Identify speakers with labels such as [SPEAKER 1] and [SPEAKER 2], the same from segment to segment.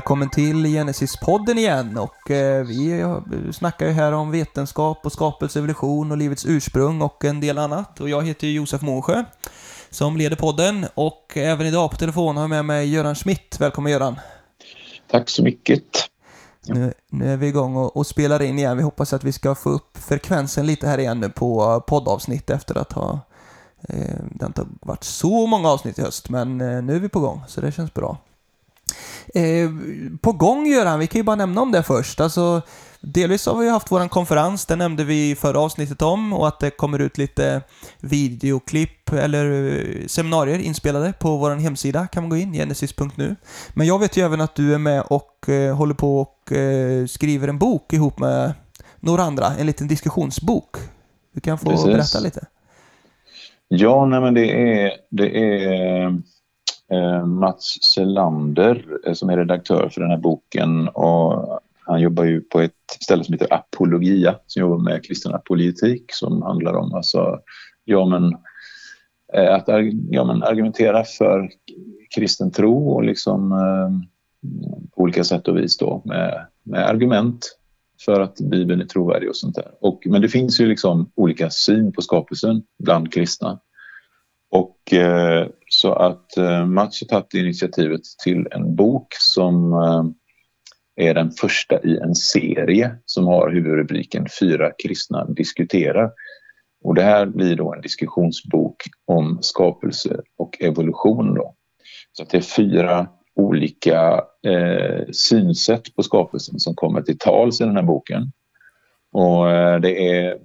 [SPEAKER 1] Välkommen till Genesis-podden igen och eh, vi snackar ju här om vetenskap och skapelse, evolution och livets ursprung och en del annat. Och jag heter Josef Månsjö som leder podden och även idag på telefon har jag med mig Göran Schmidt. Välkommen Göran!
[SPEAKER 2] Tack så mycket!
[SPEAKER 1] Nu, nu är vi igång och, och, spelar in igen. Vi hoppas att vi ska få upp frekvensen lite här igen nu på poddavsnitt efter att ha eh, det har inte varit så många avsnitt i höst, men eh, nu är vi på gång, så det känns bra. Eh, på gång Göran, vi kan ju bara nämna om det först. Alltså, delvis har vi haft vår konferens, det nämnde vi i förra avsnittet om, och att det kommer ut lite videoklipp eller eh, seminarier inspelade på vår hemsida, kan man gå in, genesis.nu. Men jag vet ju även att du är med och eh, håller på och eh, skriver en bok ihop med några andra, en liten diskussionsbok. Du kan få Precis. berätta lite.
[SPEAKER 2] Ja, nej men det är, det är eh, Eh, Mats Selander eh, som är redaktör för den här boken och han jobbar ju på ett ställe som heter Apologia som jobbar med kristen apologetik som handlar om alltså, ja, men, eh, att ja, men, argumentera för kristen tro och liksom eh, på olika sätt och vis då med, med argument för att Bibeln är trovärdig och sånt där. Och, men det finns ju liksom olika syn på skapelsen bland kristna. Och eh, så att eh, Mats har tagit initiativet till en bok som eh, är den första i en serie som har huvudrubriken Fyra kristna diskuterar. Och det här blir då en diskussionsbok om skapelse och evolution. Då. Så att det är fyra olika eh, synsätt på skapelsen som kommer till tals i den här boken. Och eh, det är,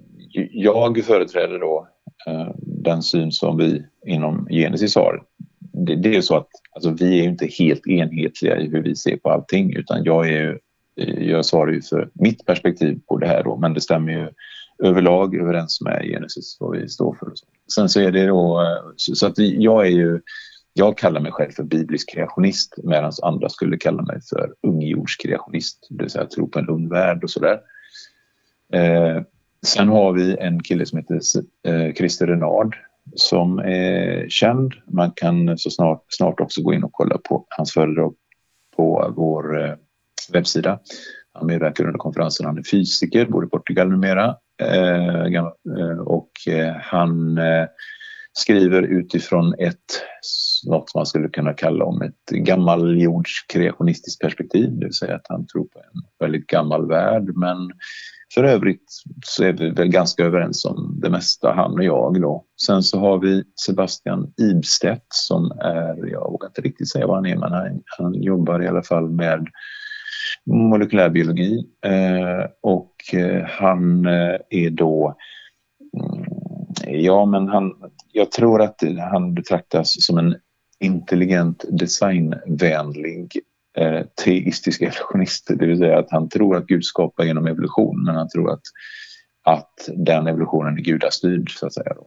[SPEAKER 2] jag företräder då eh, den syn som vi inom Genesis har. Det, det är så att alltså, vi är inte helt enhetliga i hur vi ser på allting utan jag, är, eh, jag svarar ju för mitt perspektiv på det här då, men det stämmer ju överlag överens med Genesis vad vi står för. Sen så är det då eh, så att jag är ju jag kallar mig själv för biblisk kreationist medan andra skulle kalla mig för ungjordskreationist, det vill säga tro på en ung värld och sådär. Eh, sen har vi en kille som heter eh, Christer Renard som är känd. Man kan så snart, snart också gå in och kolla på hans föredrag på vår eh, webbsida. Han medverkar under konferensen. Han är fysiker, bor i Portugal numera. Eh, eh och eh, han eh, skriver utifrån ett, något man skulle kunna kalla om ett gammaljords kreationistiskt perspektiv. Det vill säga att han tror på en väldigt gammal värld men för övrigt så är vi väl ganska överens om det mesta, han och jag. Då. Sen så har vi Sebastian Ibstedt som är, jag vågar inte riktigt säga vad han är, men han, han jobbar i alla fall med molekylärbiologi eh, och eh, han eh, är då mm, Ja, men han, jag tror att han betraktas som en intelligent designvänlig eh, teistisk evolutionist. Det vill säga att han tror att Gud skapar genom evolution men han tror att, att den evolutionen är gudastyrd så att säga. Då.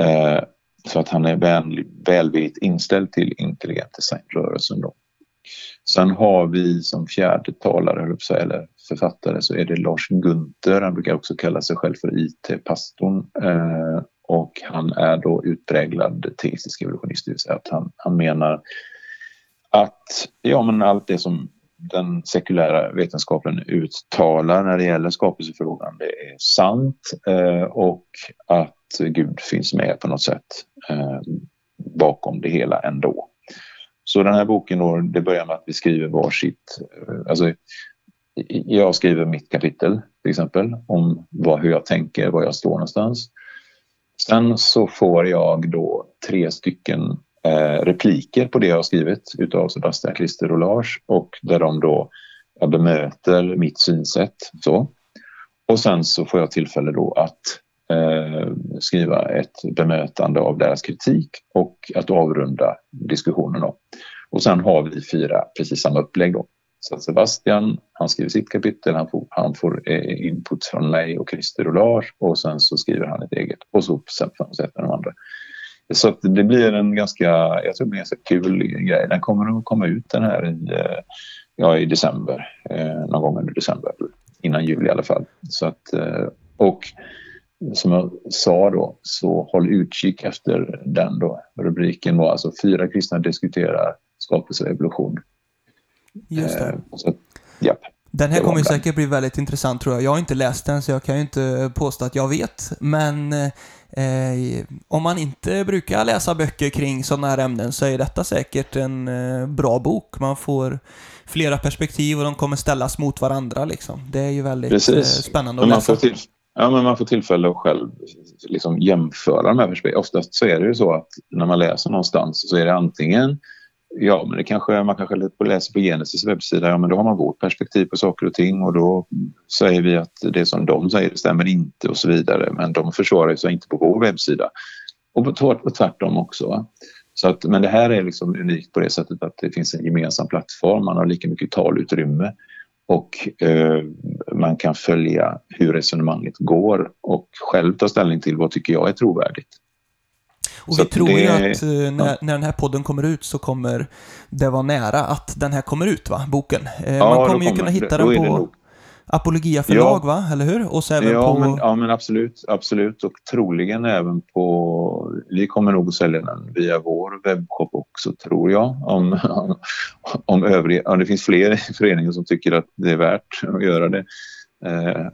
[SPEAKER 2] Eh, så att han är väl, välvilligt inställd till intelligent designrörelsen. Då. Sen har vi som fjärde talare, eller författare, så är det Lars Gunther. Han brukar också kalla sig själv för IT-pastorn. Eh, och han är då utpräglad teistisk evolutionist, det vill säga att han, han menar att ja, men allt det som den sekulära vetenskapen uttalar när det gäller skapelsefrågan, det är sant eh, och att Gud finns med på något sätt eh, bakom det hela ändå. Så den här boken då, det börjar med att vi skriver varsitt, eh, alltså jag skriver mitt kapitel till exempel om vad, hur jag tänker, var jag står någonstans. Sen så får jag då tre stycken eh, repliker på det jag har skrivit utav Sebastian Christer och Lars och där de då jag bemöter mitt synsätt. Så. Och sen så får jag tillfälle då att eh, skriva ett bemötande av deras kritik och att avrunda diskussionen. Då. Och sen har vi fyra precis samma upplägg. Då. Så att Sebastian, han skriver sitt kapitel, han får, han får eh, input från mig och Christer och Lars och sen så skriver han ett eget och så sätter de andra. Så det blir en ganska, jag tror en ganska kul grej. Den kommer att komma ut den här i, eh, ja, i december, eh, någon gång under december, innan jul i alla fall. Så att, eh, och som jag sa då, så håll utkik efter den då. Rubriken var alltså Fyra kristna diskuterar skapelse och evolution.
[SPEAKER 1] Just det.
[SPEAKER 2] Så, japp.
[SPEAKER 1] Den här kommer ju säkert bli väldigt intressant tror jag. Jag har inte läst den så jag kan ju inte påstå att jag vet. Men eh, om man inte brukar läsa böcker kring sådana här ämnen så är detta säkert en eh, bra bok. Man får flera perspektiv och de kommer ställas mot varandra liksom. Det är ju väldigt
[SPEAKER 2] Precis.
[SPEAKER 1] eh, spännande att
[SPEAKER 2] man,
[SPEAKER 1] läsa.
[SPEAKER 2] får till, ja, men man får tillfälle att själv liksom jämföra de här perspektiven. Oftast så är det ju så att när man läser någonstans så är det antingen Ja, men det kanske, man kanske läser på Genesis webbsida, ja men då har man vårt perspektiv på saker och ting och då säger vi att det som de säger stämmer inte och så vidare. Men de försvarar sig inte på vår webbsida. Och tvärtom också. Så att, men det här är liksom unikt på det sättet att det finns en gemensam plattform, man har lika mycket talutrymme och eh, man kan följa hur resonemanget går och själv ta ställning till vad tycker jag är trovärdigt.
[SPEAKER 1] Och
[SPEAKER 2] Så
[SPEAKER 1] vi tror ju
[SPEAKER 2] det-
[SPEAKER 1] att eh, när, när den här podden kommer ut så kommer det vara nära att den här kommer ut va, boken. Eh,
[SPEAKER 2] Ja,
[SPEAKER 1] man kommer ju kunna hitta den på. Apologia förlag va, eller hur? Och så även
[SPEAKER 2] Ja
[SPEAKER 1] på...
[SPEAKER 2] men, ja men absolut, absolut och troligen även på... Vi kommer nog att sälja den via vår webbshop också tror jag. Om, om, om övriga, ja, det finns fler föreningar som tycker att det är värt att göra det. Eh,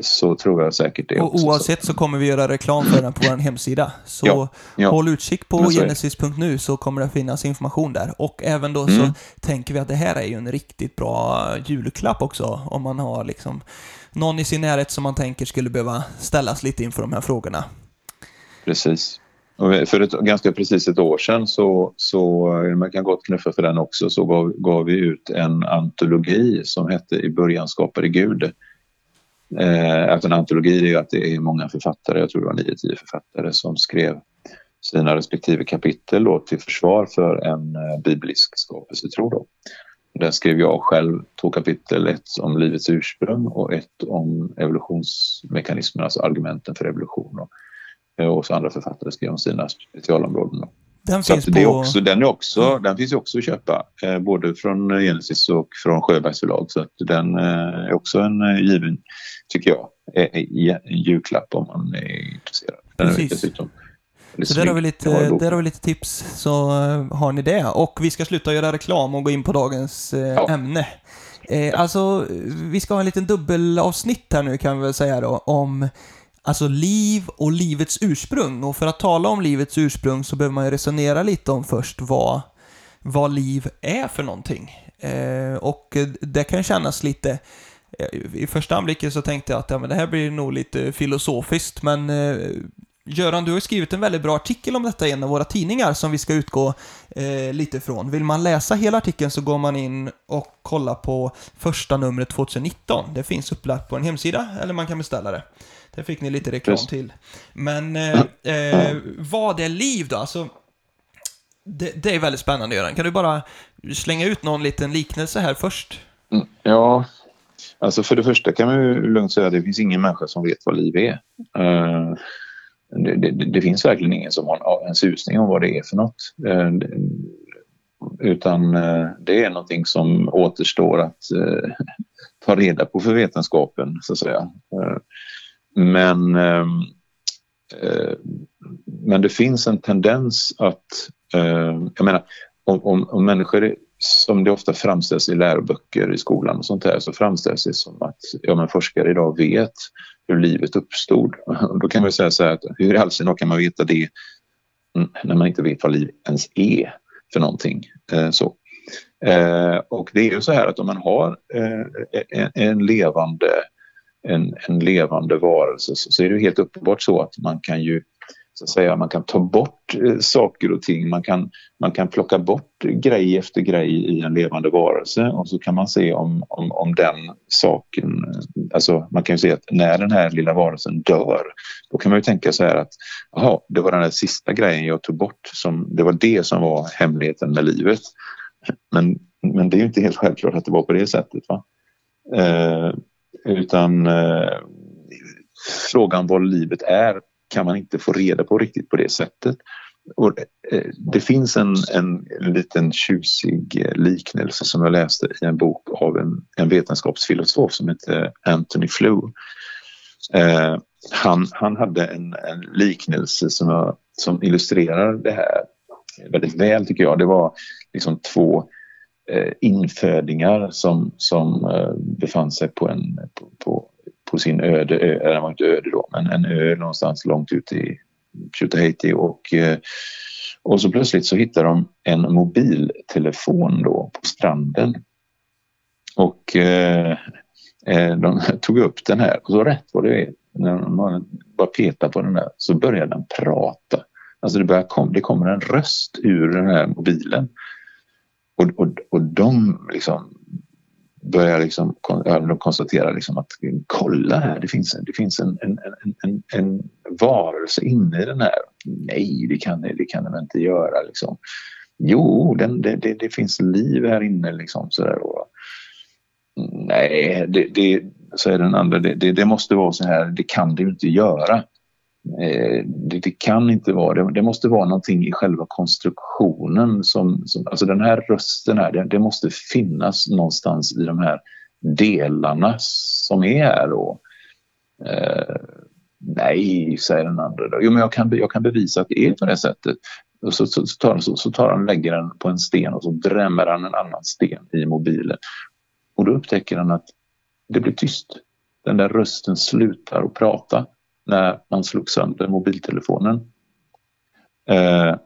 [SPEAKER 2] så tror jag säkert det
[SPEAKER 1] Och
[SPEAKER 2] också.
[SPEAKER 1] oavsett så kommer vi göra reklam för den på vår hemsida. Så
[SPEAKER 2] Ja, ja.
[SPEAKER 1] håll utkik på
[SPEAKER 2] så
[SPEAKER 1] genesis.nu så kommer det finnas information där. Och även då så
[SPEAKER 2] Mm.
[SPEAKER 1] tänker vi att det här är ju en riktigt bra julklapp också. Om man har liksom någon i sin närhet som man tänker skulle behöva ställas lite inför de här frågorna.
[SPEAKER 2] Precis. Och för ett, ganska precis ett år sedan så, så man kan gott knuffa för den också, så gav, gav vi ut en antologi som hette I början skapade Gud. Eh, att en antologi är ju att det är många författare, jag tror det var 9-10 författare som skrev sina respektive kapitel då, till försvar för en eh, biblisk skapelsetro. Då. Där skrev jag själv två kapitel, ett om livets ursprung och ett om evolutionsmekanismerna, alltså argumenten för evolution. Då. Eh, och så andra författare skrev om sina specialområden. Då.
[SPEAKER 1] Den
[SPEAKER 2] Så
[SPEAKER 1] finns
[SPEAKER 2] att det
[SPEAKER 1] på...
[SPEAKER 2] också, den, är också, den finns ju också att köpa, eh, både från Genesis och från Sjöbergs förlag. Så att den eh, är också en eh, given, tycker jag, eh, eh, en julklapp om man är intresserad. Den är
[SPEAKER 1] Precis.
[SPEAKER 2] dessutom
[SPEAKER 1] Så där har, vi lite, där har vi lite tips, så eh, har ni det. Och vi ska sluta göra reklam och gå in på dagens
[SPEAKER 2] Ja.
[SPEAKER 1] ämne. Eh, alltså, vi ska ha en liten dubbelavsnitt här nu kan vi väl säga då, om alltså liv och livets ursprung. Och för att tala om livets ursprung så behöver man ju resonera lite om först vad, vad liv är för någonting. Eh, och det kan kännas lite eh, i första anblicken så tänkte jag att ja, men det här blir nog lite filosofiskt, men eh, Göran, du har ju skrivit en väldigt bra artikel om detta i en av våra tidningar som vi ska utgå eh, lite från. Vill man läsa hela artikeln så går man in och kollar på första numret 2019. Det finns upplagt på en hemsida, eller man kan beställa det. Det fick ni lite reklam
[SPEAKER 2] Precis.
[SPEAKER 1] till. Men eh, eh, vad är liv då? Alltså, det, det är väldigt spännande Göran. Kan du bara slänga ut någon liten liknelse här först?
[SPEAKER 2] Mm, Ja, alltså för det första kan man ju lugnt säga att det finns ingen människa som vet vad liv är. Eh, det, det, det finns verkligen ingen som har en susning om vad det är för något. Eh, utan eh, det är någonting som återstår att ta reda på för vetenskapen, så att säga. Men, ehm, eh, men det finns en tendens att... eh, jag menar, om, om, om människor, som det ofta framställs i läroböcker i skolan och sånt där, så framställs det som att ja, men forskare idag vet hur livet uppstod. Då kan man säga så här att hur i all sin dar kan man veta det när man inte vet vad liv ens är för någonting. Eh, så. Eh, och det är ju så här att om man har eh, en, en levande en, en levande varelse så, så är det ju helt uppenbart så att man kan ju så att säga, man kan ta bort eh, saker och ting. Man kan, man kan plocka bort grej efter grej i en levande varelse och så kan man se om, om, om den saken... Eh, alltså man kan ju se att när den här lilla varelsen dör då kan man ju tänka så här att jaha, det var den där sista grejen jag tog bort. Som, det var det som var hemligheten med livet. Men, men det är ju inte helt självklart att det var på det sättet. Va? Eh, utan eh, frågan vad livet är kan man inte få reda på riktigt på det sättet. Och, eh, det finns en, en liten tjusig liknelse som jag läste i en bok av en, en vetenskapsfilosof som heter Anthony Flew. Eh, han, han hade en, en liknelse som, jag, som illustrerar det här väldigt väl tycker jag. Det var liksom två eh, Eh, infödingar som, som eh, befann sig på, en, på, på, på sin öde ö, eller var inte öde då, men en ö någonstans långt ut i Haiti och, eh, och så plötsligt så hittar de en mobiltelefon då på stranden. Och eh, eh de tog upp den här och så rätt vad det är, när man bara petar på den där så börjar den prata. Alltså det, börjar kom, det kommer en röst ur den här mobilen. Och, och, och de liksom börjar liksom, de konstatera liksom att kolla här, det finns, det finns en, en, en, en, varelse inne i den här. Nej, det kan det, kan de inte göra. Liksom. Jo, den, det, det, det, finns liv här inne. Liksom, så där, och, nej, det, det, säger den andra, det, det, det, måste vara så här, det kan det inte göra. Eh, det, det, kan inte vara, det, det, måste vara någonting i själva konstruktionen som, som alltså den här rösten här, det, det, måste finnas någonstans i de här delarna som är här då. Eh, nej, säger den andra då. Jo, men jag kan, jag kan bevisa att det är på det sättet. Och så, så, så, tar, så, så tar han och lägger den på en sten och så drämmer han en annan sten i mobilen. Och då upptäcker han att det blir tyst. Den där rösten slutar att prata när man slog sönder mobiltelefonen. Eh,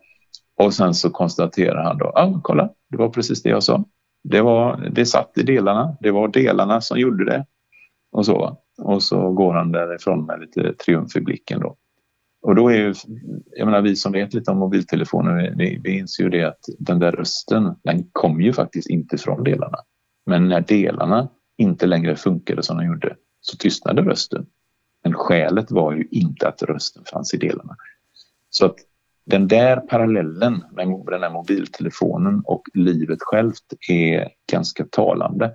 [SPEAKER 2] och sen så konstaterar han då, ja ah, kolla, det var precis det jag sa. Det, var, det satt i delarna, det var delarna som gjorde det. Och så, och så går han därifrån med lite triumf i blicken då. Och då är ju, jag menar vi som vet lite om mobiltelefoner, vi, vi inser ju det att den där rösten, den kom ju faktiskt inte från delarna. Men när delarna inte längre funkade som de gjorde så tystnade rösten. Men skälet var ju inte att rösten fanns i delarna. Så att den där parallellen med den här mobiltelefonen och livet självt är ganska talande.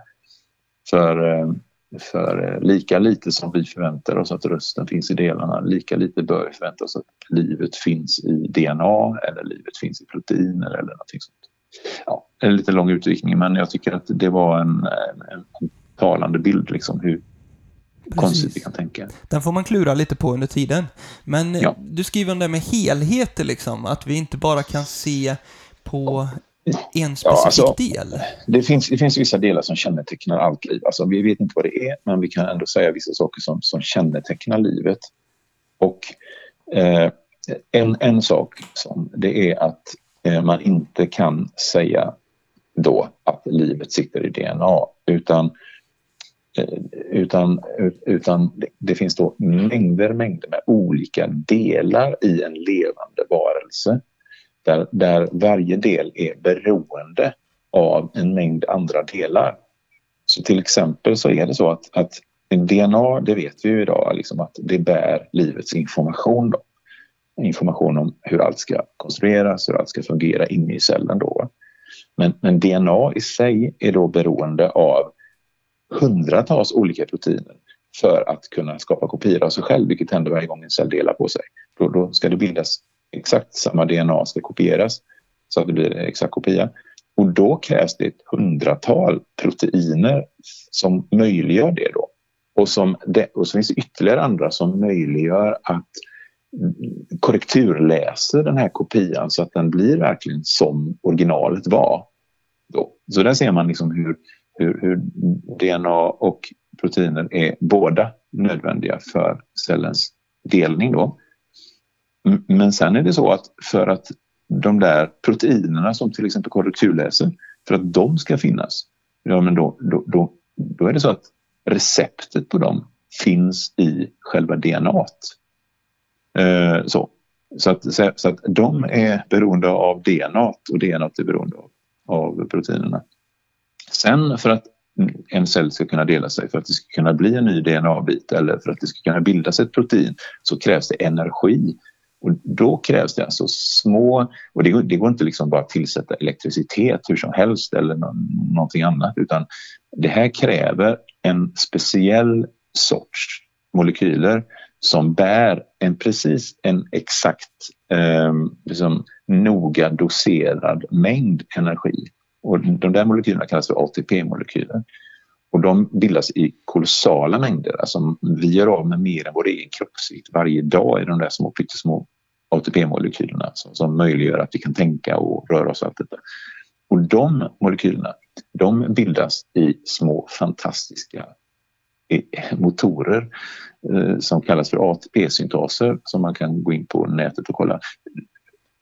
[SPEAKER 2] För, eh, för eh, lika lite som vi förväntar oss att rösten finns i delarna, lika lite bör vi förvänta oss att livet finns i DNA eller livet finns i proteiner eller någonting sånt. Ja, det är en lite lång utvikning men jag tycker att det var en, en, en talande bild liksom hur, Precis. konstigt vi kan tänka.
[SPEAKER 1] Den får man klura lite på under tiden. Men ja. du skriver om det med helheter liksom, att vi inte bara kan se på en specifik ja, alltså, del.
[SPEAKER 2] Det finns, det finns vissa delar som kännetecknar allt liv. Alltså, vi vet inte vad det är, men vi kan ändå säga vissa saker som, som kännetecknar livet. Och eh, en, en sak som det är att eh, man inte kan säga då att livet sitter i DNA, utan Eh, Eh, utan, utan det finns då mängder, mängder med olika delar i en levande varelse där, där varje del är beroende av en mängd andra delar. Så till exempel så är det så att, att DNA, det vet vi ju idag, liksom att det bär livets information. Då. Information om hur allt ska konstrueras, hur allt ska fungera inne i cellen. Då. Men, men DNA i sig är då beroende av hundratals olika proteiner för att kunna skapa kopior av sig själv, vilket händer varje gång en cell delar på sig. Då, då ska det bildas exakt samma DNA ska kopieras så att det blir en exakt kopia. Och då krävs det ett hundratal proteiner som möjliggör det då. Och, som det, och så finns det ytterligare andra som möjliggör att korrekturläser den här kopian så att den blir verkligen som originalet var. Då. Så där ser man liksom hur hur, hur DNA och proteiner är båda nödvändiga för cellens delning. Då. Men sen är det så att för att de där proteinerna som till exempel korrekturläser, för att de ska finnas, ja men då, då, då, då är det så att receptet på dem finns i själva DNA. Eh, så. Så, att, så att de är beroende av DNA och DNA är beroende av, av proteinerna. Sen för att en cell ska kunna dela sig, för att det ska kunna bli en ny DNA-bit eller för att det ska kunna bildas ett protein så krävs det energi. Och då krävs det alltså små, och det, det går inte liksom bara att tillsätta elektricitet hur som helst eller no, någonting annat utan det här kräver en speciell sorts molekyler som bär en precis en exakt eh, liksom, noga doserad mängd energi. Och de där molekylerna kallas för ATP-molekyler. Och de bildas i kolossala mängder. Alltså vi gör av med mer än vår egen kroppsvikt varje dag i de där små pyttesmå ATP-molekylerna som, som möjliggör att vi kan tänka och röra oss och allt detta. Och de molekylerna de bildas i små fantastiska eh, motorer eh, som kallas för ATP-syntaser som man kan gå in på nätet och kolla.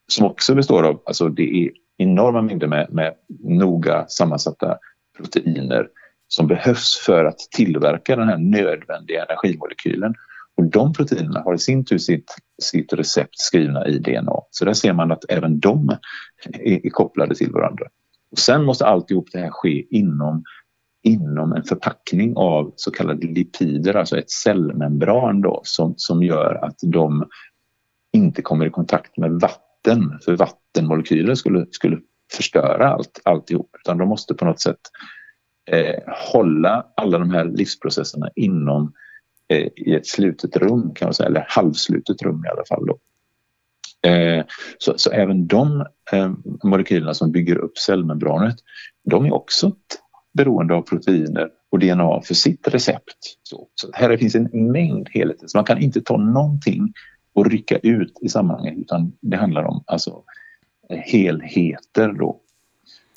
[SPEAKER 2] Som också består av, alltså det är enorma mängder med, med noga sammansatta proteiner som behövs för att tillverka den här nödvändiga energimolekylen. Och de proteinerna har i sin tur sitt, sitt recept skrivna i DNA. Så där ser man att även de är, är kopplade till varandra. Och sen måste alltihop det här ske inom, inom en förpackning av så kallade lipider, alltså ett cellmembran då, som, som gör att de inte kommer i kontakt med vatten, för vattenmolekyler skulle, skulle förstöra allt, alltihop. Utan de måste på något sätt eh, hålla alla de här livsprocesserna inom eh, i ett slutet rum kan man säga, eller halvslutet rum i alla fall. Då. Eh, så, så, även de eh, molekylerna som bygger upp cellmembranet, de är också beroende av proteiner och DNA för sitt recept. Så, så här finns en mängd helheter, så man kan inte ta någonting och rycka ut i sammanhanget utan det handlar om alltså, helheter då.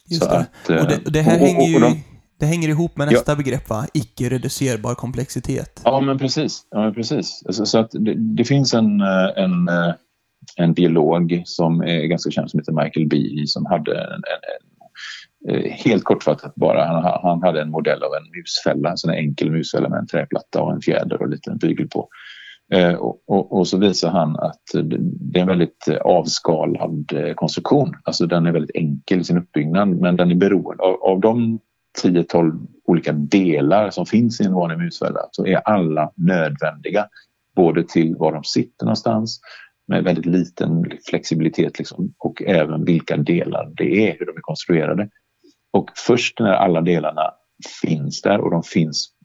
[SPEAKER 1] Just så det. Att, och det, det här och, hänger ju... de, det hänger ihop med nästa ja. begrepp, va? Icke-reducerbar komplexitet.
[SPEAKER 2] Ja, men precis. Ja, men precis. Alltså, så att det, det, finns en, en, en biolog som är ganska känd som heter Michael Behe som hade en, en, en, eh, helt kortfattat bara, han, han hade en modell av en musfälla, en sån enkel musfälla med en träplatta och en fjäder och lite en bygel på. Eh, och, och, och, så visar han att det är en väldigt eh, avskalad eh, konstruktion. Alltså den är väldigt enkel i sin uppbyggnad men den är beroende av, av de 10-12 olika delar som finns i en vanlig musfälla så är alla nödvändiga. Både till var de sitter någonstans med väldigt liten flexibilitet liksom, och även vilka delar det är, hur de är konstruerade. Och först när alla delarna finns där och de finns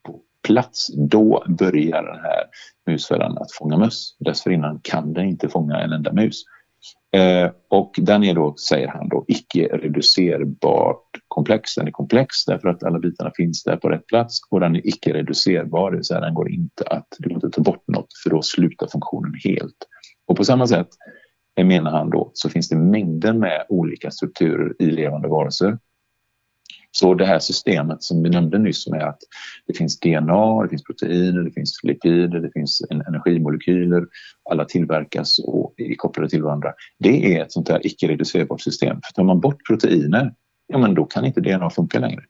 [SPEAKER 2] plats, då börjar den här musfällan att fånga möss. Dessförinnan kan den inte fånga en enda mus. Eh, och den är då, säger han, då icke reducerbart komplex. Den är komplex därför att alla bitarna finns där på rätt plats och den är icke reducerbar, det vill säga den går inte att, det går inte att ta bort något för då slutar funktionen helt. Och på samma sätt eh, menar han då så finns det mängder med olika strukturer i levande varelser så det här systemet som vi nämnde nyss med att det finns DNA, det finns proteiner, det finns lipider, det finns energimolekyler, alla tillverkas och är kopplade till varandra. Det är ett sånt här icke-reducerbart system. För tar man bort proteiner, ja men då kan inte DNA funka längre.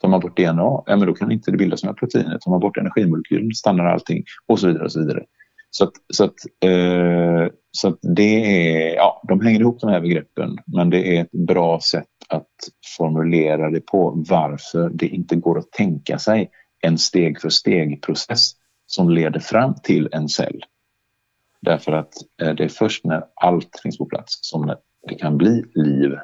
[SPEAKER 2] Tar man bort DNA, ja men då kan inte det bildas några proteiner. Tar man bort energimolekyler stannar allting och så vidare och så vidare. Så att, så att, eh, så att det är, ja, de hänger ihop de här begreppen men det är ett bra sätt att formulera det på varför det inte går att tänka sig en steg för steg-process som leder fram till en cell. Därför att eh, det är först när allt finns på plats som det kan bli liv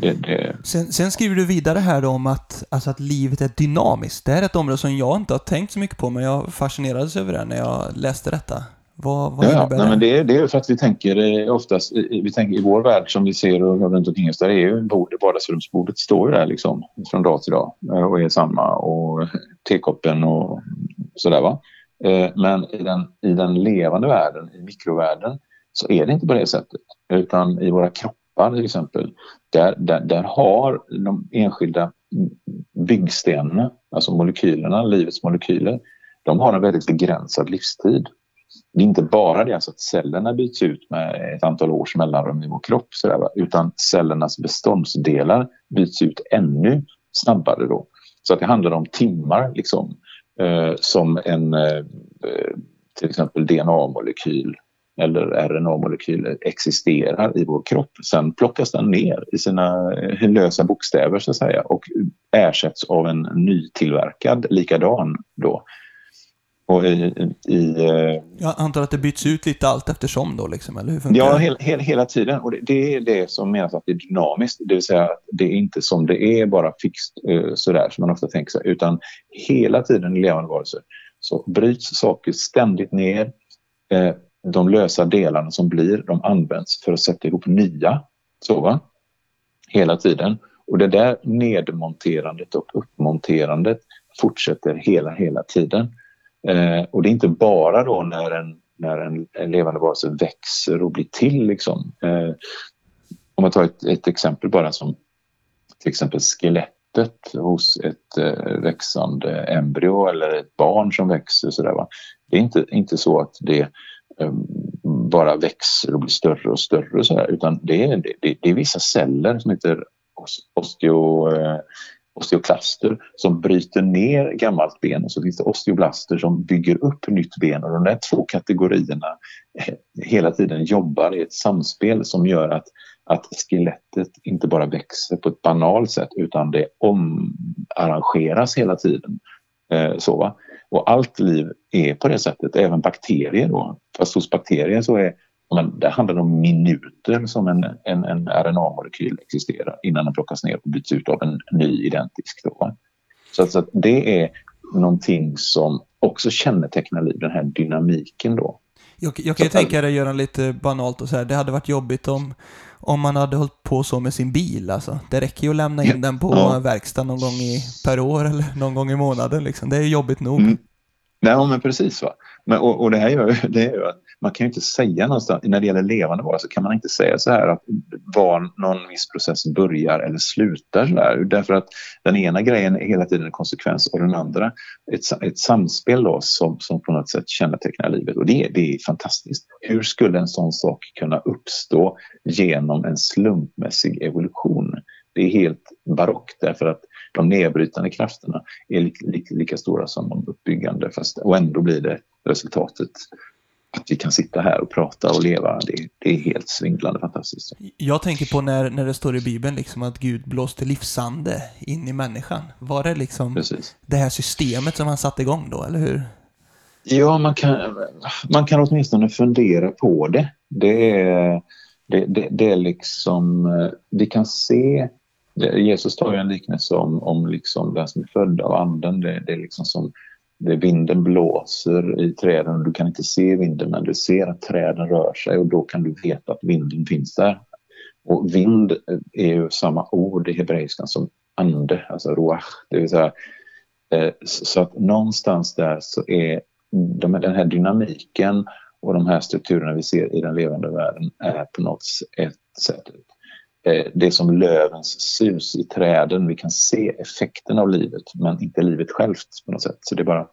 [SPEAKER 1] det, det... Sen, sen, skriver du vidare här om att, alltså att livet är dynamiskt. Det här är ett område som jag inte har tänkt så mycket på, men jag fascinerades över det när jag läste detta. Vad, vad
[SPEAKER 2] ja, nej, men det? det är för att vi tänker oftast vi tänker i vår värld som vi ser och runt omkring oss, där är ju bordet, vardagsrumsbordet står ju där liksom från dag till dag eh, och är samma och tekoppen och sådär va. Eh, men i den, i den levande världen, i mikrovärlden, så är det inte på det sättet. Utan i våra kroppar kroppar till exempel, där, där, där har de enskilda byggstenarna, alltså molekylerna, livets molekyler, de har en väldigt begränsad livstid. Det är inte bara det alltså att cellerna byts ut med ett antal års mellanrum i vår kropp, sådär, utan cellernas beståndsdelar byts ut ännu snabbare. Då. Så att det handlar om timmar liksom, eh, som en eh, till exempel DNA-molekyl eller RNA-molekyler existerar i vår kropp. Sen plockas den ner i sina eh, lösa bokstäver så att säga och ersätts av en nytillverkad likadan då. Och i, i,
[SPEAKER 1] eh, Jag antar att det byts ut lite allt eftersom då, liksom, eller hur
[SPEAKER 2] Ja, hel, hel, hela tiden. Och det, det, är det som menas att det är dynamiskt, det vill säga att det är inte som det är, bara fixt eh, sådär som man ofta tänker sig, utan hela tiden i levande varelser så bryts saker ständigt ner. Eh, de lösa delarna som blir, de används för att sätta ihop nya. Så va? Hela tiden. Och det där nedmonterandet och uppmonterandet fortsätter hela, hela tiden. Eh, och det är inte bara då när en, när en, en levande varelse växer och blir till. Liksom. Eh, om man tar ett, ett, exempel bara som till exempel skelettet hos ett eh, växande embryo eller ett barn som växer. Så där, va? Det är inte, inte så att det eh, bara växer och blir större och större och så här, utan det är, det, det är vissa celler som heter osteo, eh, osteoklaster som bryter ner gammalt ben och så finns det osteoblaster som bygger upp nytt ben och de där två kategorierna eh, hela tiden jobbar i ett samspel som gör att, att skelettet inte bara växer på ett banalt sätt utan det omarrangeras hela tiden. Eh, så, va? Och allt liv är på det sättet, även bakterier då. Fast hos bakterier så är men det handlar om minuter som en, en, en RNA-molekyl existerar innan den plockas ner och byts ut av en ny identisk. Då. Så, så att det är någonting som också kännetecknar liv, den här dynamiken då.
[SPEAKER 1] Jag, jag kan ju tänka dig, Göran, lite banalt och så här, det hade varit jobbigt om, om man hade hållit på så med sin bil alltså. Det räcker ju att lämna in den på ja. verkstaden någon gång i, per år eller någon gång i månaden liksom. Det är jobbigt nog. Mm.
[SPEAKER 2] Nej, men precis. Va? Men, och, och det här gör, det gör att man kan ju inte säga någonstans, när det gäller levande varelser kan man inte säga så här att var någon viss process börjar eller slutar där. Därför att den ena grejen är hela tiden en konsekvens av den andra. Ett, ett samspel då som, som på något sätt kännetecknar livet och det, det är fantastiskt. Hur skulle en sån sak kunna uppstå genom en slumpmässig evolution? Det är helt barockt därför att de nedbrytande krafterna är lika, li, lika stora som de uppbyggande fast, och ändå blir det resultatet att vi kan sitta här och prata och leva, det, det, är helt svindlande fantastiskt.
[SPEAKER 1] Jag tänker på när, när det står i Bibeln liksom att Gud blåste livsande in i människan. Var det liksom Precis. det här systemet som han satte igång då, eller hur?
[SPEAKER 2] Ja, man kan, man kan åtminstone fundera på det. Det är, det, det, det är liksom, vi kan se Jesus tar ju en liknelse om, om liksom den som är född av anden. Det, det är liksom som det vinden blåser i träden och du kan inte se vinden men du ser att träden rör sig och då kan du veta att vinden finns där. Och vind är ju samma ord i hebreiskan som ande, alltså ruach, det vill säga eh, så att någonstans där så är den här dynamiken och de här strukturerna vi ser i den levande världen är på något sätt det är som lövens sus i träden. Vi kan se effekten av livet men inte livet självt på något sätt. Så det är bara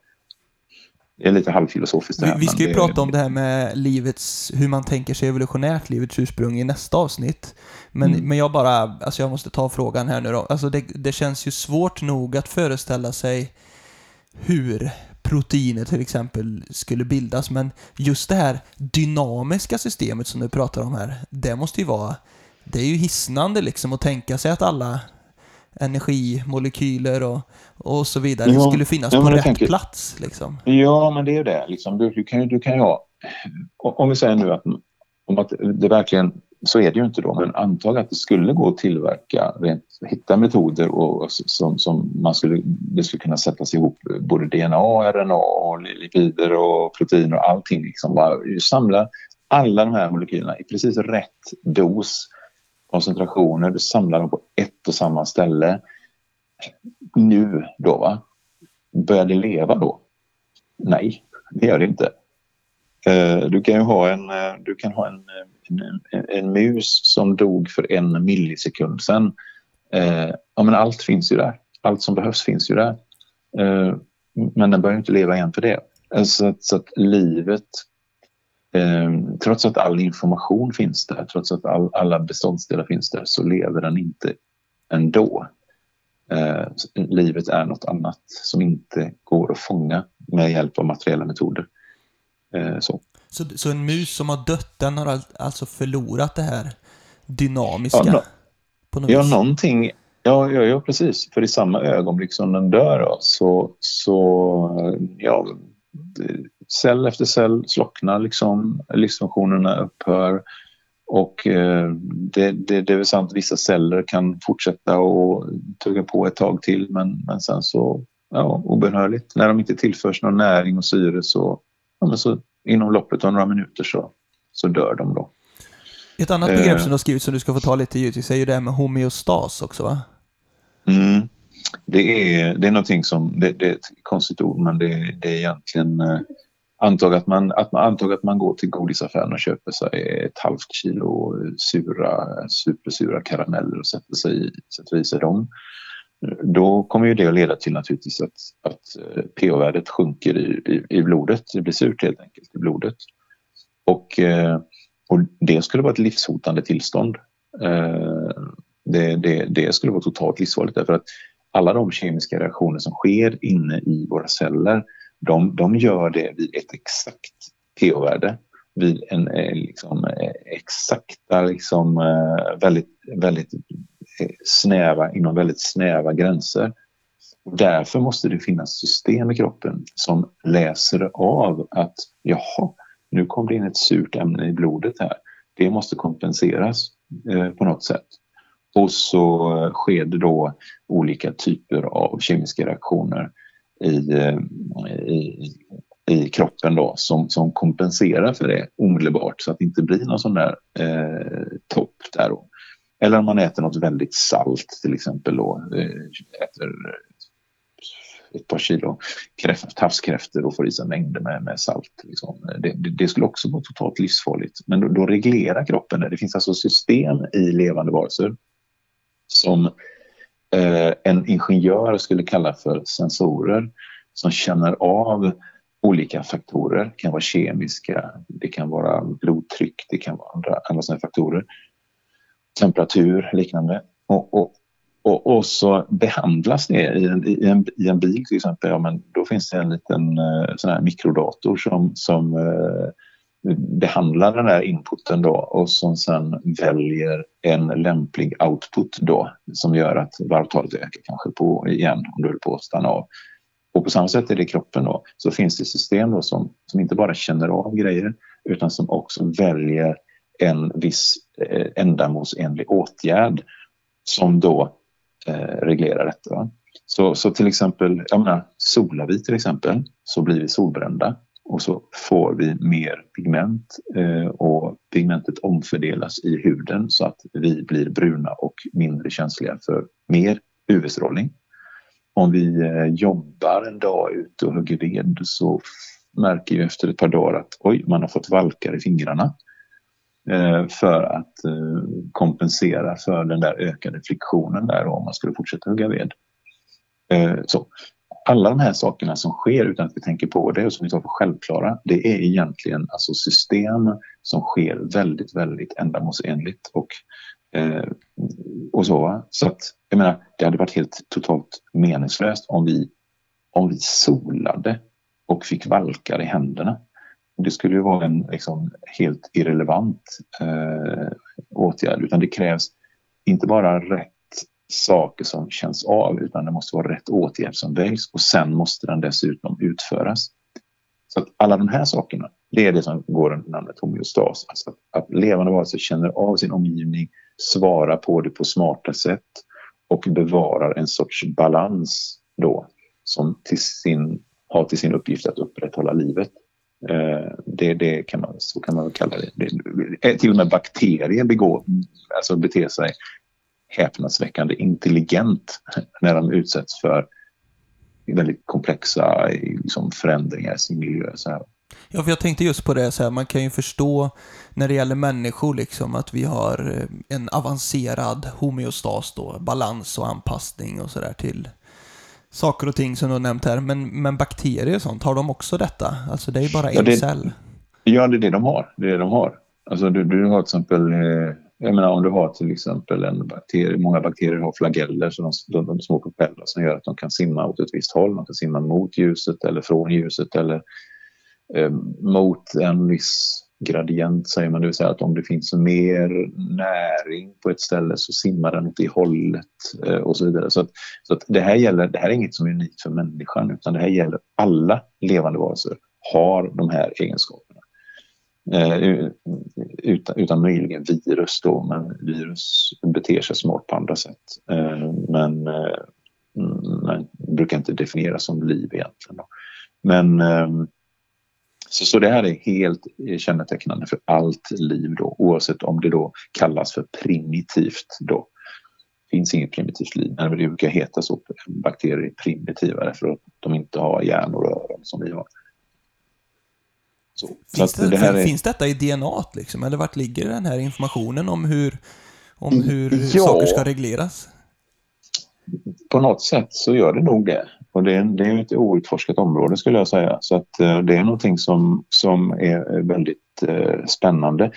[SPEAKER 2] det är lite halvfilosofiskt det
[SPEAKER 1] här. Vi ska ju prata om det här med livets, hur man tänker sig evolutionärt, livets ursprung i nästa avsnitt. Men, mm. men jag bara, alltså jag måste ta frågan här nu då. Alltså det, det känns ju svårt nog att föreställa sig hur proteiner till exempel skulle bildas, men just det här dynamiska systemet som du pratar om här, det måste ju vara det är ju hisnande liksom att tänka sig att alla energimolekyler och, och så vidare ja, skulle finnas ja, på rätt tänker, plats. Liksom.
[SPEAKER 2] Ja, men det är ju det. Liksom. Du, du, kan, du kan ha... Om vi säger nu att, om att det verkligen... Så är det ju inte då, men antag att det skulle gå att tillverka, rent, hitta metoder och, och som, som man skulle, det skulle kunna sättas ihop både DNA, RNA, och lipider och proteiner och allting. Liksom. Bara samla alla de här molekylerna i precis rätt dos koncentrationer, du samlar dem på ett och samma ställe. Nu då, va? Börjar det leva då? Nej, det gör det inte. Eh, du kan ju ha en, eh, du kan ha en, en, en mus som dog för en millisekund sedan. Eh, ja, men allt finns ju där. Allt som behövs finns ju där. Men den börjar inte leva igen för det. Så att, så att livet Eh, trots att all information finns där, trots att all, alla beståndsdelar finns där, så lever den inte ändå. Eh, livet är något annat som inte går att fånga med hjälp av materiella metoder. Eh, så.
[SPEAKER 1] Så, så en mus som har dött, den har alltså förlorat det här dynamiska? Ja, no
[SPEAKER 2] på något ja vis. någonting. Ja, ja, ja, precis. För i samma ögonblick som den dör så, så ja, cell efter cell slocknar liksom, livsfunktionerna upphör och eh, det, det, det är väl sant att vissa celler kan fortsätta och tugga på ett tag till men, men sen så, ja, obönhörligt. När de inte tillförs någon näring och syre så, ja, så inom loppet av några minuter så, så dör de då.
[SPEAKER 1] Ett annat begrepp eh, som du har skrivit som du ska få ta lite givetvis är ju det här med homeostas också va?
[SPEAKER 2] Mm. Det är, det är någonting som, det, det är ett konstigt ord men det, det är egentligen eh, Antag att man, att man, antag att man går till godisaffären och köper sig ett halvt kilo sura, supersura karameller och sätter, sig, sätter i sig dem. Då kommer ju det att leda till naturligtvis att, att eh, pH-värdet sjunker i, i, i, blodet. Det blir surt helt enkelt i blodet. Och, eh, och det skulle vara ett livshotande tillstånd. Eh, det, det, det skulle vara totalt livsfarligt därför att alla de kemiska reaktioner som sker inne i våra celler de, de gör det vid ett exakt pH-värde vid en eh, liksom, eh, exakta, liksom, eh, väldigt, väldigt snäva, inom väldigt snäva gränser. Därför måste det finnas system i kroppen som läser av att jaha, nu kom det in ett surt ämne i blodet här. Det måste kompenseras eh, på något sätt. Och så sker det då olika typer av kemiska reaktioner i, eh, i, i kroppen då som, som kompenserar för det omedelbart så att det inte blir någon sån där eh, topp där då. Eller om man äter något väldigt salt till exempel då, eh, äter ett par kilo kräft, havskräftor och får i sig mängder med, med salt. Liksom. Det, det, det, skulle också vara totalt livsfarligt. Men då, då reglerar kroppen det. Det finns alltså system i levande varelser som eh, Eh, en ingenjör skulle kalla för sensorer som känner av olika faktorer. Det kan vara kemiska, det kan vara blodtryck, det kan vara andra, andra sådana faktorer temperatur liknande. Och, och, och, och, så behandlas det i en, i en, i en bil till exempel. Ja, men då finns det en liten eh, sån här mikrodator som, som eh, behandlar den här inputen då och som sen väljer en lämplig output då som gör att varvtalet ökar kanske på igen om du håller på att stanna av. Och på samma sätt är det i kroppen då så finns det system då som, som inte bara känner av grejer utan som också väljer en viss eh, ändamålsenlig åtgärd som då eh, reglerar detta. Så, så till exempel, jag menar, solar vi till exempel så blir vi solbrända och så får vi mer pigment eh, och pigmentet omfördelas i huden så att vi blir bruna och mindre känsliga för mer UV-strålning. Om vi eh, jobbar en dag ute och hugger ved så märker vi efter ett par dagar att oj, man har fått valkar i fingrarna. Eh, för att kompensera för den där ökade friktionen där om man skulle fortsätta hugga ved. Så alla de här sakerna som sker utan att vi tänker på det och som vi tar för självklara, det är egentligen alltså system som sker väldigt, väldigt ändamålsenligt och, eh, och så. Så att, jag menar, det hade varit helt totalt meningslöst om vi, om vi solade och fick valkar i händerna. Det skulle ju vara en liksom, helt irrelevant eh, åtgärd utan det krävs inte bara rätt saker som känns av utan det måste vara rätt åtgärd som väljs och sen måste den dessutom utföras. Så att alla de här sakerna, det är det som går under namnet homeostas. Alltså att, att levande varelser känner av sin omgivning, svarar på det på smarta sätt och bevarar en sorts balans då som till sin, har till sin uppgift att upprätthålla livet. Eh, det, det kan man, så kan man kalla det. det. Eh, till och med bakterier begår, alltså beter sig häpnadsväckande intelligent när de utsätts för väldigt komplexa liksom, förändringar i sin miljö. Så här.
[SPEAKER 1] Ja, för jag tänkte just på det, så här, man kan ju förstå när det gäller människor liksom att vi har eh, en avancerad homeostas då, balans och anpassning och sådär till saker och ting som du har nämnt här. Men, men bakterier och sånt, har de också detta? Alltså det är ju bara en
[SPEAKER 2] ja, det,
[SPEAKER 1] cell.
[SPEAKER 2] Ja, det är det de har. Det är det de har. Alltså du, du har till exempel, eh, jag menar om du har till exempel en bakterie, många bakterier har flageller, så de, de, de små propeller som gör att de kan simma åt ett visst håll. De kan simma mot ljuset eller från ljuset eller eh, mot en viss gradient säger man, det vill säga att om det finns mer näring på ett ställe så simmar den åt det hållet eh, och så vidare. Så, att, så att det, här gäller, det här är inget som är unikt för människan utan det här gäller alla levande varelser har de här egenskaperna. Eh, utan, utan möjligen virus då, men virus beter sig smart på andra sätt. Eh, men, eh, mm, brukar inte definieras som liv egentligen. Då. Men eh, så, så det här är helt kännetecknande för allt liv då, oavsett om det då kallas för primitivt då. Det finns inget primitivt liv, men det brukar heta så. Bakterier är primitivare för att de inte har hjärnor och öron som vi har.
[SPEAKER 1] Så. Finns, så det, det är... finns detta i DNA liksom? Eller vart ligger den här informationen om hur, om hur ja, saker ska regleras?
[SPEAKER 2] På något sätt så gör det nog det. Och det är, det är ett outforskat område skulle jag säga. Så att eh, det är någonting som, som är väldigt eh, spännande.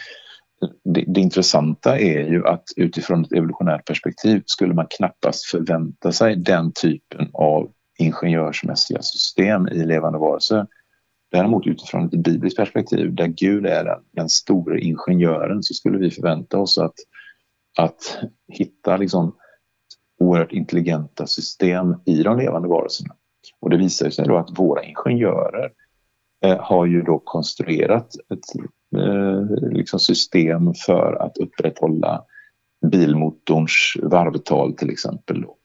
[SPEAKER 2] Det, det, intressanta är ju att utifrån ett evolutionärt perspektiv skulle man knappast förvänta sig den typen av ingenjörsmässiga system i levande varelser. Däremot utifrån ett bibliskt perspektiv där Gud är den, den stora ingenjören så skulle vi förvänta oss att, att hitta liksom oerhört intelligenta system i de levande varelserna. Och det visar sig då att våra ingenjörer eh, har ju då konstruerat ett eh, liksom system för att upprätthålla bilmotorns varvtal till exempel. Då,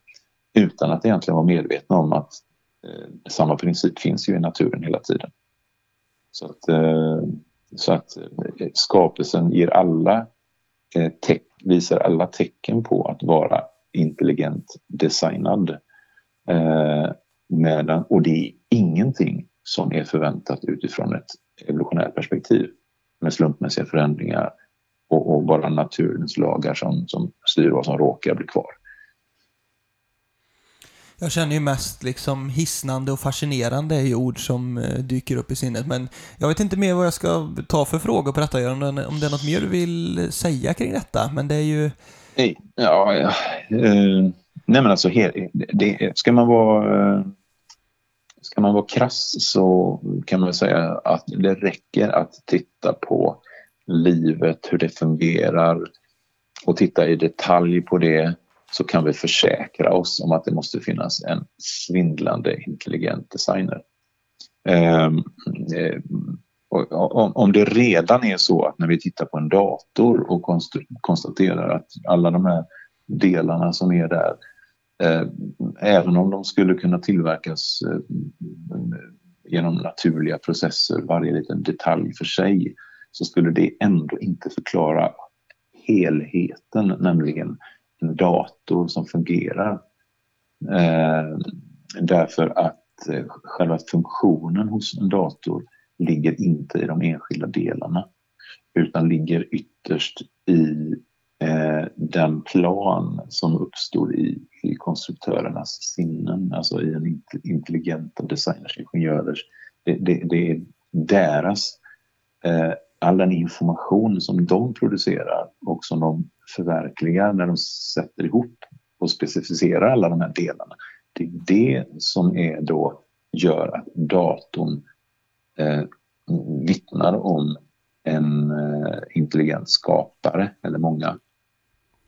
[SPEAKER 2] utan att egentligen vara medvetna om att eh, samma princip finns ju i naturen hela tiden. Så att, eh, så att eh, skapelsen ger alla, eh, visar alla tecken på att vara intelligent designad. Medan, och det är ingenting som är förväntat utifrån ett evolutionärt perspektiv med slumpmässiga förändringar och, och bara naturens lagar som, som styr vad som råkar bli kvar.
[SPEAKER 1] Jag känner ju mest liksom hisnande och fascinerande är ord som eh, dyker upp i sinnet. Men jag vet inte mer vad jag ska ta för frågor på detta, Göran. Om det är något mer du vill säga kring detta. Men det är ju...
[SPEAKER 2] Ja, ja. Uh, nej men alltså, det, ska man vara... Eh, ska man vara krass så kan man säga att det räcker att titta på livet, hur det fungerar och titta i detalj på det så kan vi försäkra oss om att det måste finnas en svindlande intelligent designer. Ehm, eh, om det redan är så att när vi tittar på en dator och konstaterar att alla de här delarna som är där, eh, även om de skulle kunna tillverkas eh, genom naturliga processer, varje liten detalj för sig, så skulle det ändå inte förklara helheten, nämligen dator som fungerar. Eh, därför att eh, själva funktionen hos en dator ligger inte i de enskilda delarna utan ligger ytterst i eh, den plan som uppstår i, i konstruktörernas sinnen, alltså i en intelligenta designers, ingenjörers. Det, det, det är deras, eh, all den information som de producerar och som de förverkligar när de sätter ihop och specificerar alla de här delarna. Det är det som är då gör att datorn eh, vittnar om en eh, intelligent skapare, eller många.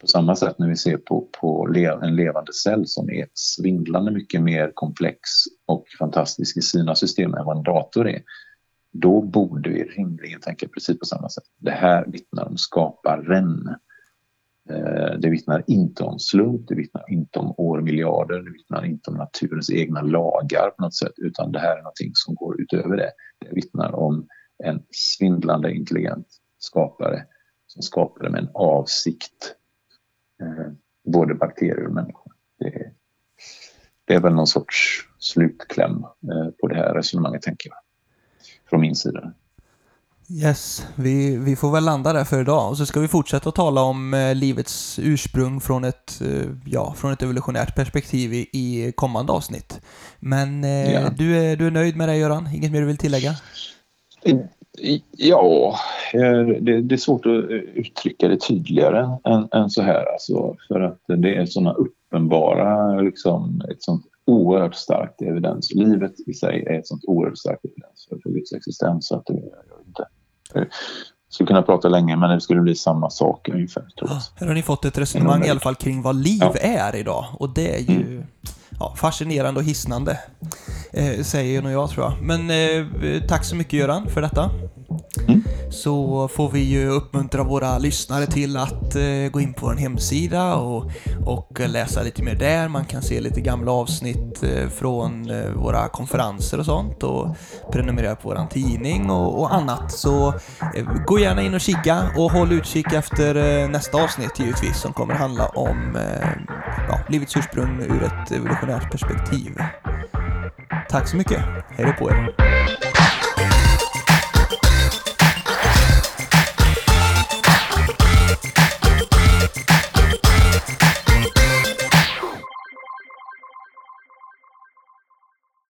[SPEAKER 2] På samma sätt när vi ser på, på le en levande cell som är svindlande mycket mer komplex och fantastisk i sina system än vad en dator är, då borde vi rimligen tänka precis på samma sätt. Det här vittnar om skaparen. Eh, det vittnar inte om slump, det vittnar inte om årmiljarder, det vittnar inte om naturens egna lagar på något sätt, utan det här är någonting som går utöver det. Det vittnar om en svindlande intelligent skapare som skapade med en avsikt eh, både bakterier och människor. Det, det, är väl någon sorts slutkläm eh, på det här resonemanget, tänker jag, från min sida.
[SPEAKER 1] Yes, vi, vi får väl landa där för idag och så ska vi fortsätta att tala om eh, livets ursprung från ett, eh, ja, från ett evolutionärt perspektiv i, i kommande avsnitt. Men eh, ja. du, är, du är nöjd med det Göran? Inget mer du vill tillägga?
[SPEAKER 2] Ja, det, det är svårt att uttrycka det tydligare än, än så här alltså, för att det är sådana uppenbara, liksom, ett sånt oerhört starkt evidens. Livet i sig är ett sånt oerhört starkt evidens för, Guds existens. Så att det, jag inte, jag skulle kunna prata länge men det skulle bli samma sak ungefär. Tror jag.
[SPEAKER 1] Här har ni fått ett resonemang i alla fall kring vad liv ja. är idag och det är ju mm. ja, fascinerande och hisnande. Eh, säger nog jag tror jag. Men eh, tack så mycket Göran för detta. Mm. Så får vi ju uppmuntra våra lyssnare till att eh, gå in på vår hemsida och, och läsa lite mer där. Man kan se lite gamla avsnitt eh, från eh, våra konferenser och sånt och prenumerera på vår tidning och, och annat. Så eh, gå gärna in och kika och håll utkik efter eh, nästa avsnitt givetvis som kommer handla om eh, ja, livets ursprung ur ett evolutionärt perspektiv. Tack så mycket. Hej då på er.